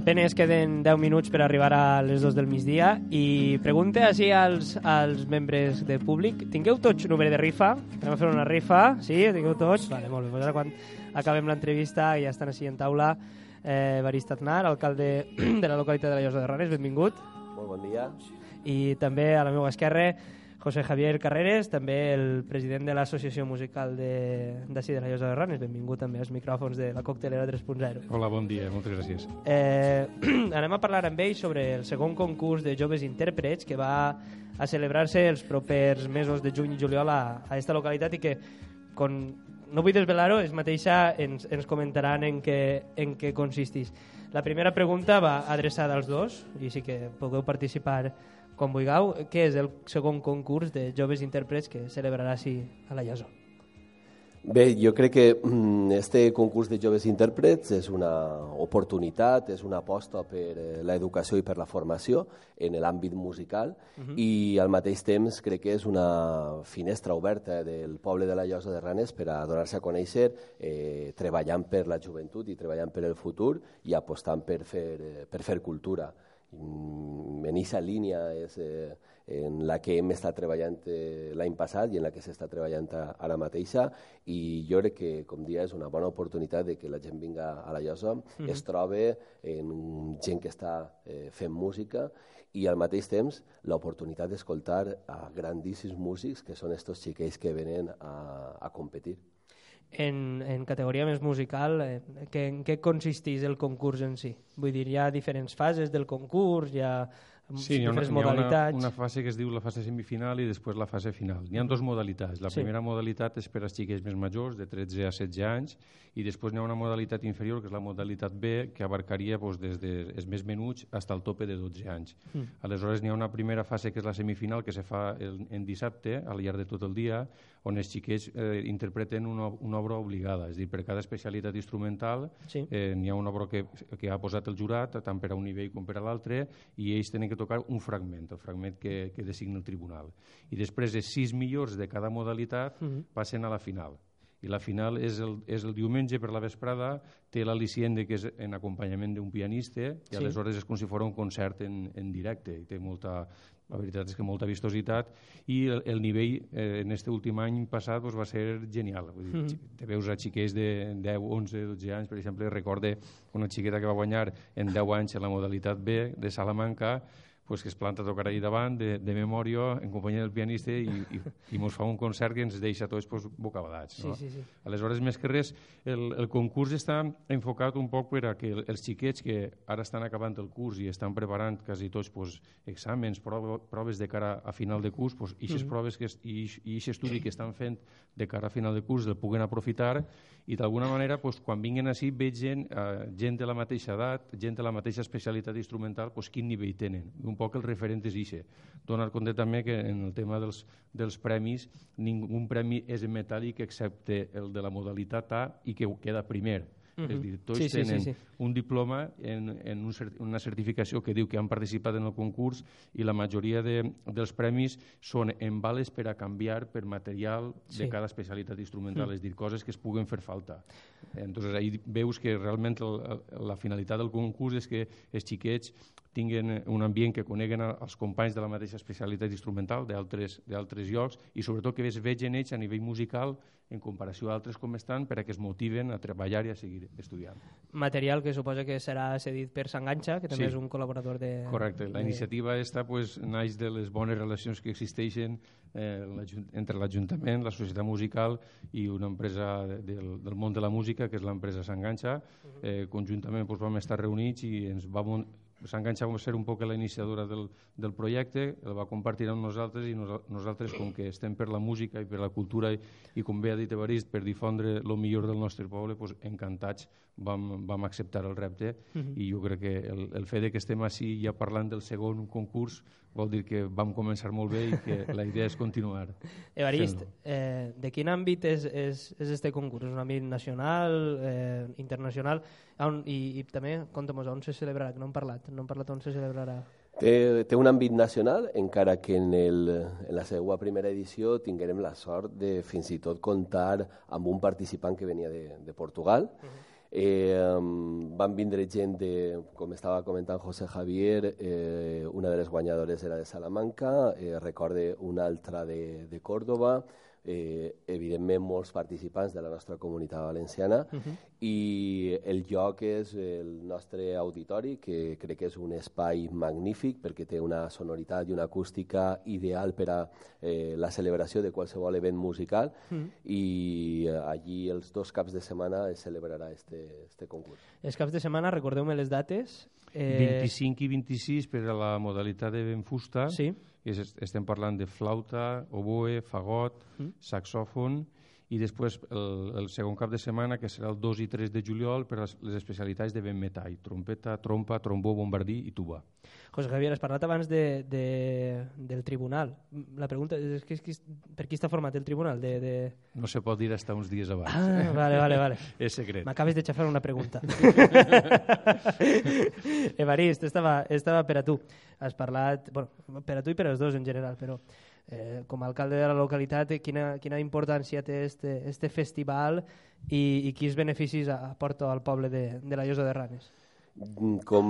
Apenes queden 10 minuts per arribar a les 2 del migdia i pregunta així als, als membres de públic. Tingueu tots número de rifa? Anem a fer una rifa, sí? Tingueu tots? Vale, molt bé. Pues ara quan acabem l'entrevista i ja estan així en taula, eh, Barista Aznar, alcalde de la localitat de la Llosa de Ranes, benvingut. Molt bon dia. I també a la meva esquerra, José Javier Carreres, també el president de l'Associació Musical de, de la Llosa de Ranes. Benvingut també als micròfons de la Coctelera 3.0. Hola, bon dia, moltes gràcies. Eh, anem a parlar amb ell sobre el segon concurs de joves intèrprets que va a celebrar-se els propers mesos de juny i juliol a, a esta localitat i que con, no vull desvelar-ho, és mateixa ens, ens comentaran en què, en què consistís. La primera pregunta va adreçada als dos, i sí que podeu participar com vulgueu. Què és el segon concurs de joves intèrprets que celebrarà així a la Llosa? Bé, jo crec que este concurs de joves intèrprets és una oportunitat, és una aposta per l'educació i per la formació en l'àmbit musical uh -huh. i al mateix temps crec que és una finestra oberta del poble de la Llosa de Ranes per a donar-se a conèixer eh, treballant per la joventut i treballant per el futur i apostant per fer, eh, per fer cultura en aquesta línia és eh, en la que hem estat treballant eh, l'any passat i en la que s'està treballant ara mateixa i jo crec que, com dia, és una bona oportunitat de que la gent vinga a la Llosa, mm -hmm. es trobe en gent que està eh, fent música i al mateix temps l'oportunitat d'escoltar a grandíssims músics que són estos xiquets que venen a, a competir. En, en categoria més musical, eh, que, en què consisteix el concurs en si? Vull dir, hi ha diferents fases del concurs, hi ha Sí, hi ha, una, hi ha una, una fase que es diu la fase semifinal i després la fase final. Hi ha dues modalitats. La sí. primera modalitat és per als xiquets més majors, de 13 a 16 anys, i després hi ha una modalitat inferior, que és la modalitat B, que abarcaria doncs, des dels més menuts fins al tope de 12 anys. Mm. Aleshores, hi ha una primera fase, que és la semifinal, que se fa el, en dissabte, al llarg de tot el dia, on els xiquets eh, interpreten una, una obra obligada. És a dir, per cada especialitat instrumental sí. eh, hi ha una obra que, que ha posat el jurat, tant per a un nivell com per a l'altre, i ells tenen que tocar un fragment, el fragment que, que designa el tribunal. I després els sis millors de cada modalitat uh -huh. passen a la final. I la final és el, és el diumenge per la vesprada, té l'al·licient que és en acompanyament d'un pianista, i sí. aleshores és com si fos un concert en, en directe, i té molta, la veritat és que molta vistositat i el, el nivell eh, en aquest últim any passat doncs, va ser genial. Vull dir, mm -hmm. Te veus a xiquets de 10, 11, 12 anys, per exemple, recorde una xiqueta que va guanyar en 10 anys en la modalitat B de Salamanca pues, que es planta a tocar allà davant de, de memòria en companyia del pianista i, i, i mos fa un concert que ens deixa tots pues, bocabadats. No? Sí, sí, sí. Aleshores, més que res, el, el concurs està enfocat un poc per a que els xiquets que ara estan acabant el curs i estan preparant quasi tots pues, exàmens, proves de cara a final de curs, pues, aquestes mm -hmm. proves que, i, i aquest estudi que estan fent de cara a final de curs el puguen aprofitar i d'alguna manera pues, quan vinguin així veig gent, eh, gent de la mateixa edat, gent de la mateixa especialitat instrumental, pues, quin nivell tenen. Un poc el referent és ixe. Donar compte també que en el tema dels, dels premis, ningú premi és en metàl·lic excepte el de la modalitat A i que queda primer. Uh -huh. És dir, tots sí, sí, tenen sí, sí. un diploma en, en un, una certificació que diu que han participat en el concurs i la majoria de, dels premis són en vales per a canviar per material sí. de cada especialitat instrumental, uh -huh. és dir, coses que es puguen fer falta. Entonces, ahí veus que realment el, la finalitat del concurs és que els xiquets tinguen un ambient que coneguen els companys de la mateixa especialitat instrumental d'altres llocs i sobretot que es vegin ells a nivell musical en comparació a altres com estan per a que es motiven a treballar i a seguir estudiant. Material que suposa que serà cedit per Sanganxa, que també sí. és un col·laborador de... Correcte, la iniciativa esta pues, naix de les bones relacions que existeixen eh, entre l'Ajuntament, la societat musical i una empresa del, del món de la música, que és l'empresa Sanganxa. Eh, conjuntament pues, vam estar reunits i ens vam s'enganxa a ser un poc la iniciadora del, del projecte, el va compartir amb nosaltres i nos, nosaltres, com que estem per la música i per la cultura i, i com bé ha dit Evarist, per difondre el millor del nostre poble, pues, encantats vam, vam acceptar el repte uh -huh. i jo crec que el, el fet de que estem així ja parlant del segon concurs vol dir que vam començar molt bé i que la idea és continuar. Evarist, eh, de quin àmbit és, és, és este concurs? És un àmbit nacional, eh, internacional? On, i, I també, conta'm on se celebrarà, que no hem parlat, no hem parlat on se celebrarà. Té, té un àmbit nacional, encara que en, el, en la seva primera edició tinguérem la sort de fins i tot comptar amb un participant que venia de, de Portugal, uh -huh Eh, van vindre gent de, com estava comentant José Javier, eh, una de les guanyadores era de Salamanca, eh, recorde una altra de, de Córdoba, eh, evidentment molts participants de la nostra comunitat valenciana uh -huh. i el lloc és el nostre auditori que crec que és un espai magnífic perquè té una sonoritat i una acústica ideal per a eh, la celebració de qualsevol event musical uh -huh. i eh, allí els dos caps de setmana es celebrarà este, este concurs. Els caps de setmana, recordeu-me les dates. Eh... 25 i 26 per a la modalitat de ben fusta. Sí és, estem parlant de flauta, oboe, fagot, mm. saxòfon, i després el, el segon cap de setmana, que serà el 2 i 3 de juliol, per les, les especialitats de vent metall, trompeta, trompa, trombó, bombardí i tuba. José Javier, has parlat abans de, de, del tribunal. La pregunta és, que, és que, per qui està format el tribunal? De, de... No se pot dir fins uns dies abans. Ah, vale, vale, vale. és secret. M'acabes de xafar una pregunta. Evarist, estava, estava per a tu. Has parlat, bueno, per a tu i per als dos en general, però eh, com a alcalde de la localitat, quina, quina importància té este, este festival i, i quins beneficis aporta al poble de, de la Llosa de Ranes? Mm, com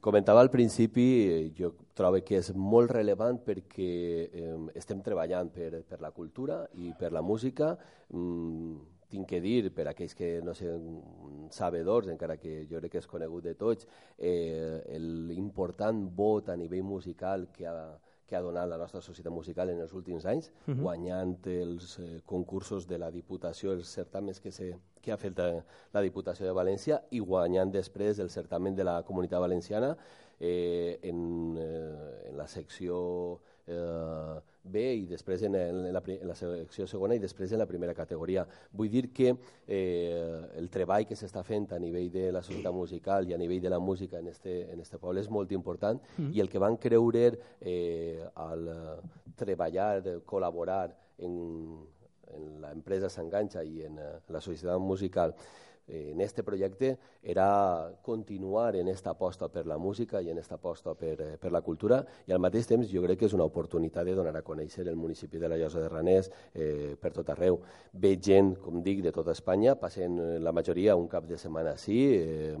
comentava al principi, jo trobo que és molt relevant perquè eh, estem treballant per, per la cultura i per la música. Mm, tinc que dir, per aquells que no són sabedors, encara que jo crec que és conegut de tots, eh, l'important vot a nivell musical que ha, que ha donat la nostra societat musical en els últims anys, uh mhm. -huh. guanyant els eh, concursos de la Diputació, els certaments que, se, que ha fet la, la Diputació de València i guanyant després el certament de la Comunitat Valenciana eh, en, eh, en la secció eh, B i després en, en, la, en la selecció segona i després en la primera categoria. Vull dir que eh, el treball que s'està fent a nivell de la societat musical i a nivell de la música en este, en este poble és molt important mm. i el que van creure eh, al treballar, col·laborar en, en l'empresa S'Enganxa i en uh, la societat musical en este projecte era continuar en esta aposta per la música i en esta aposta per, eh, per la cultura i al mateix temps jo crec que és una oportunitat de donar a conèixer el municipi de la Llosa de Ranès eh, per tot arreu. Ve gent, com dic, de tota Espanya, passen eh, la majoria un cap de setmana així, eh,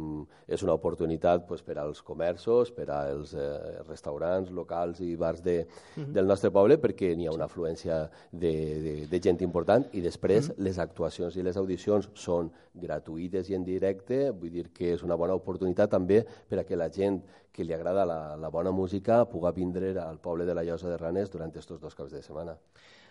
és una oportunitat pues, per als comerços, per als eh, restaurants, locals i bars de, uh. -huh. del nostre poble perquè n'hi ha una afluència de, de, de gent important i després uh. -huh. les actuacions i les audicions són gratuïtes gratuïtes i en directe, vull dir que és una bona oportunitat també per a que la gent que li agrada la, la bona música pugui vindre al poble de la Llosa de Ranes durant aquests dos caps de setmana.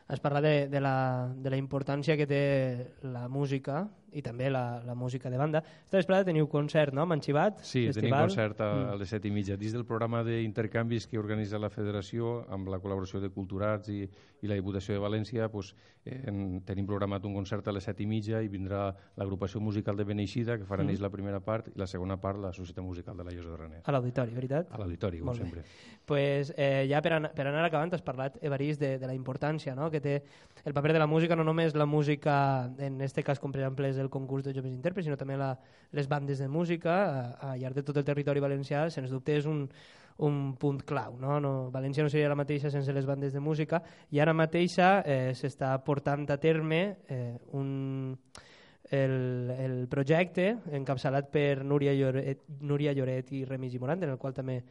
Has parlat de, de, la, de la importància que té la música i també la, la música de banda. Esta vesprada teniu concert, no?, Manxivat? Sí, festival. tenim concert a, mm. a les set i mitja. Dins del programa d'intercanvis que organitza la Federació amb la col·laboració de Culturats i, i la Diputació de València, pues, eh, en, tenim programat un concert a les set i mitja i vindrà l'agrupació musical de Beneixida, que farà mm. la primera part, i la segona part la Societat Musical de la Llosa de Reners. A l'auditori, veritat? A l'auditori, com sempre. pues, eh, ja per, an per anar acabant, has parlat, Evarís, de, de la importància no? que té el paper de la música, no només la música, en aquest cas, com per exemple és el concurs de joves intèrprets, sinó també la, les bandes de música, a, a llarg de tot el territori valencià, sens dubte és un, un punt clau. No? No, València no seria la mateixa sense les bandes de música i ara mateixa eh, s'està portant a terme eh, un, el, el projecte encapçalat per Núria Lloret, Núria Lloret i Remis i Morant, en el qual també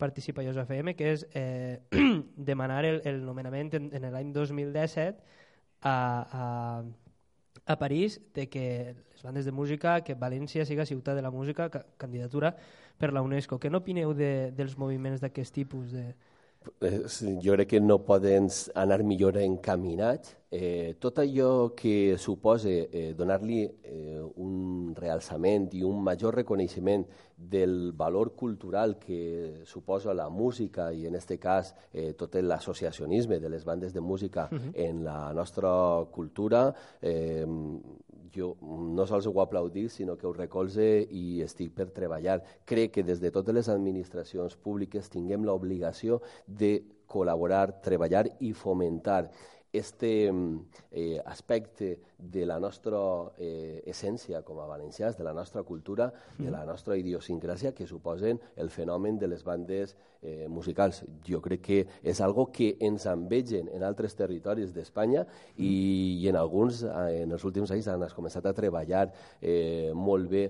participa Josa FM, que és eh, demanar el, el nomenament en, en l'any 2017 a, a, a París de que les bandes de música, que València siga ciutat de la música, ca, candidatura per la UNESCO. Què n'opineu de, dels moviments d'aquest tipus de, jo crec que no poden anar millor encaminats. Eh, tot allò que suposa eh, donar-li eh, un realçament i un major reconeixement del valor cultural que suposa la música i en aquest cas eh, tot l'associacionisme de les bandes de música uh -huh. en la nostra cultura eh, jo no sols ho aplaudir, sinó que ho recolze i estic per treballar. Crec que des de totes les administracions públiques tinguem l'obligació de col·laborar, treballar i fomentar este eh, aspecte de la nostra eh, essència com a valencians, de la nostra cultura, mm. de la nostra idiosincràsia que suposen el fenomen de les bandes eh, musicals. Jo crec que és algo que ens envegen en altres territoris d'Espanya mm. i, i en alguns eh, en els últims anys han començat a treballar eh, molt bé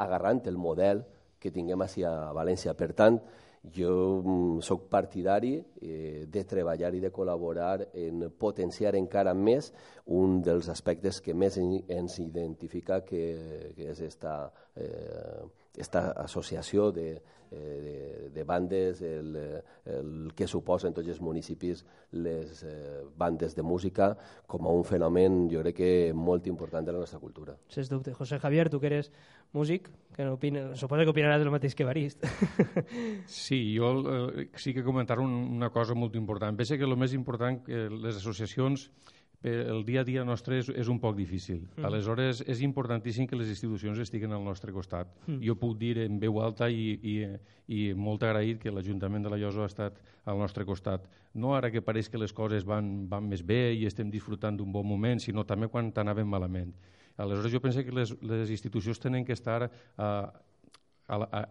agarrant el model que tinguem a València. Per tant, jo mm, sóc partidari eh, de treballar i de col·laborar en potenciar encara més un dels aspectes que més en, ens identifica que, que és esta, eh, esta associació de, eh, de, de bandes, el, el que suposa en tots els municipis les eh, bandes de música com a un fenomen, jo crec que molt important de la nostra cultura. Sens dubte. José Javier, tu que eres músic, que no opina, suposa que opinaràs el mateix que Barist. sí, jo eh, sí que comentar un, una cosa molt important. Penso que el més important que les associacions el dia a dia nostre és, és un poc difícil. Mm. Aleshores, és importantíssim que les institucions estiguen al nostre costat. Mm. Jo puc dir en veu alta i, i, i molt agraït que l'Ajuntament de la Llosa ha estat al nostre costat. No ara que pareix que les coses van, van més bé i estem disfrutant d'un bon moment, sinó també quan t'anaven malament. Aleshores, jo penso que les, les institucions tenen que estar eh,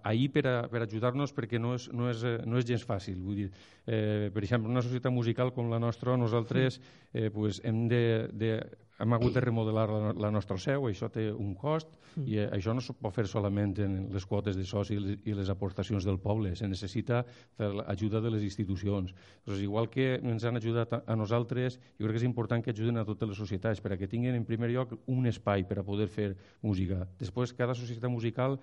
ahir per, a, per ajudar-nos perquè no és, no, és, no és gens fàcil. Vull dir, eh, per exemple, una societat musical com la nostra, nosaltres eh, pues, hem de, de hem hagut de remodelar la, la nostra seu, això té un cost mm. i eh, això no es pot fer solament en les quotes de soci i les, i les aportacions del poble, se necessita l'ajuda de les institucions. Doncs igual que ens han ajudat a, a nosaltres, jo crec que és important que ajuden a totes les societats perquè tinguin en primer lloc un espai per a poder fer música. Després, cada societat musical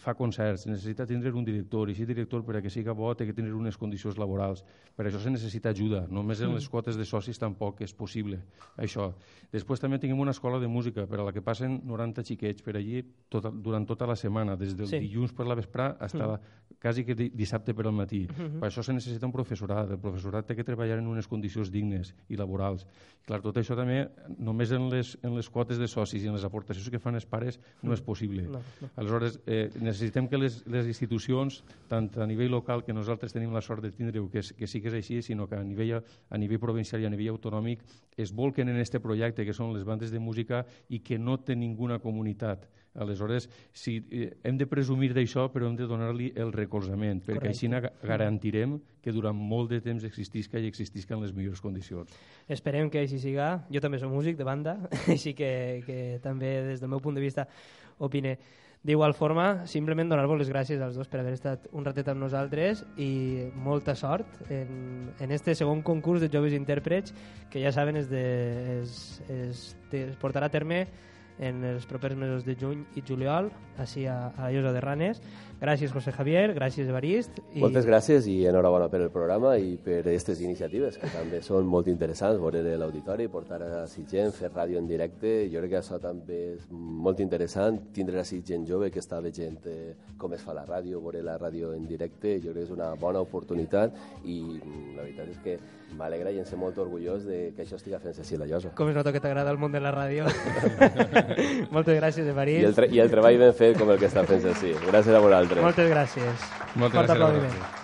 fa concerts, necessita tindre un director, i si director per a que siga bo té que tenir unes condicions laborals. Per això se necessita ajuda, només en les quotes de socis tampoc és possible això. Després també tinguem una escola de música per a la que passen 90 xiquets per allí tota, durant tota la setmana, des del sí. dilluns per la vesprà fins mm. quasi que dissabte per al matí. Mm -hmm. Per això se necessita un professorat, el professorat té que treballar en unes condicions dignes i laborals. I, clar, tot això també, només en les, en les quotes de socis i en les aportacions que fan els pares, no és possible. No, no. Aleshores, eh, necessitem que les, les institucions, tant a nivell local, que nosaltres tenim la sort de tindre que, que sí que és així, sinó que a nivell, a nivell provincial i a nivell autonòmic es volquen en aquest projecte, que són les bandes de música, i que no té ninguna comunitat. Aleshores, si, eh, hem de presumir d'això, però hem de donar-li el recolzament, perquè Correcte. així garantirem que durant molt de temps existisca i existisca en les millors condicions. Esperem que així siga. Jo també soc músic de banda, així que, que també des del meu punt de vista opine. D'igual forma, simplement donar-vos les gràcies als dos per haver estat un ratet amb nosaltres i molta sort en, en este segon concurs de joves intèrprets que ja saben és de, és, és, es portarà a terme en els propers mesos de juny i juliol, així a, a la Llosa de Ranes. Gràcies, José Javier, gràcies, Evarist. I... Moltes gràcies i enhorabona per el programa i per aquestes iniciatives, que també són molt interessants, veure l'auditori, portar a si gent, fer ràdio en directe, jo crec que això també és molt interessant, tindre així gent jove que està veient eh, com es fa la ràdio, veure la ràdio en directe, jo crec que és una bona oportunitat i mm, la veritat és que m'alegra i em sé molt orgullós de que això estigui fent-se així la Llosa. Com es nota que t'agrada el món de la ràdio. Moltes gràcies, Evarist. I el, I el treball ben fet com el que està fent-se així. Gràcies a vosaltres. Moltes gràcies. Moltes Fort gràcies.